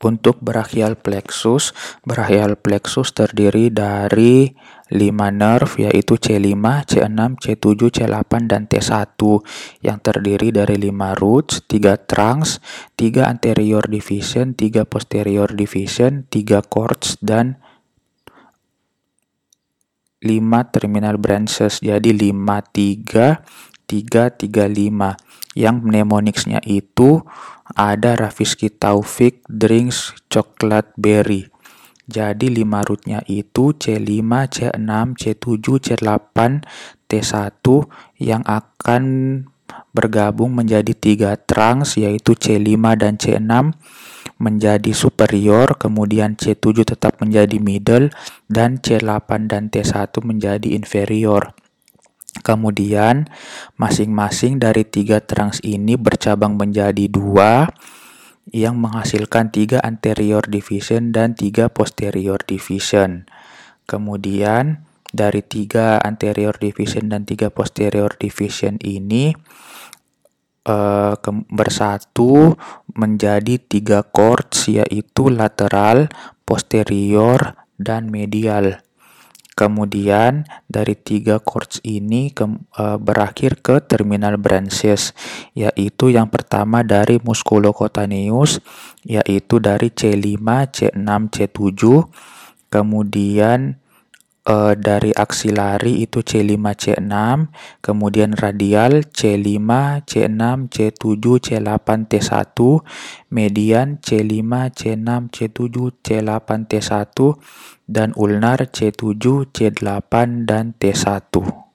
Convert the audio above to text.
Untuk brachial plexus, brachial plexus terdiri dari 5 nerve yaitu C5, C6, C7, C8, dan T1 yang terdiri dari 5 roots, 3 trunks, 3 anterior division, 3 posterior division, 3 cords, dan 5 terminal branches. Jadi 5, 3, 3, 3, 5. Yang mnemonicsnya itu ada Rafiski Taufik Drinks Coklat Berry. Jadi lima rootnya itu C5, C6, C7, C8, T1 yang akan bergabung menjadi tiga trunks yaitu C5 dan C6 menjadi superior, kemudian C7 tetap menjadi middle, dan C8 dan T1 menjadi inferior. Kemudian, masing-masing dari tiga trunks ini bercabang menjadi dua, yang menghasilkan tiga anterior division dan tiga posterior division. Kemudian, dari tiga anterior division dan tiga posterior division ini uh, bersatu menjadi tiga chords, yaitu lateral, posterior, dan medial. Kemudian dari tiga chords ini ke, uh, berakhir ke terminal branches, yaitu yang pertama dari musculocotaneous, yaitu dari C5, C6, C7, kemudian uh, dari aksilari itu C5, C6, kemudian radial C5, C6, C7, C8, T1, median C5, C6, C7, C8, T1, dan ulnar C7, C8, dan T1.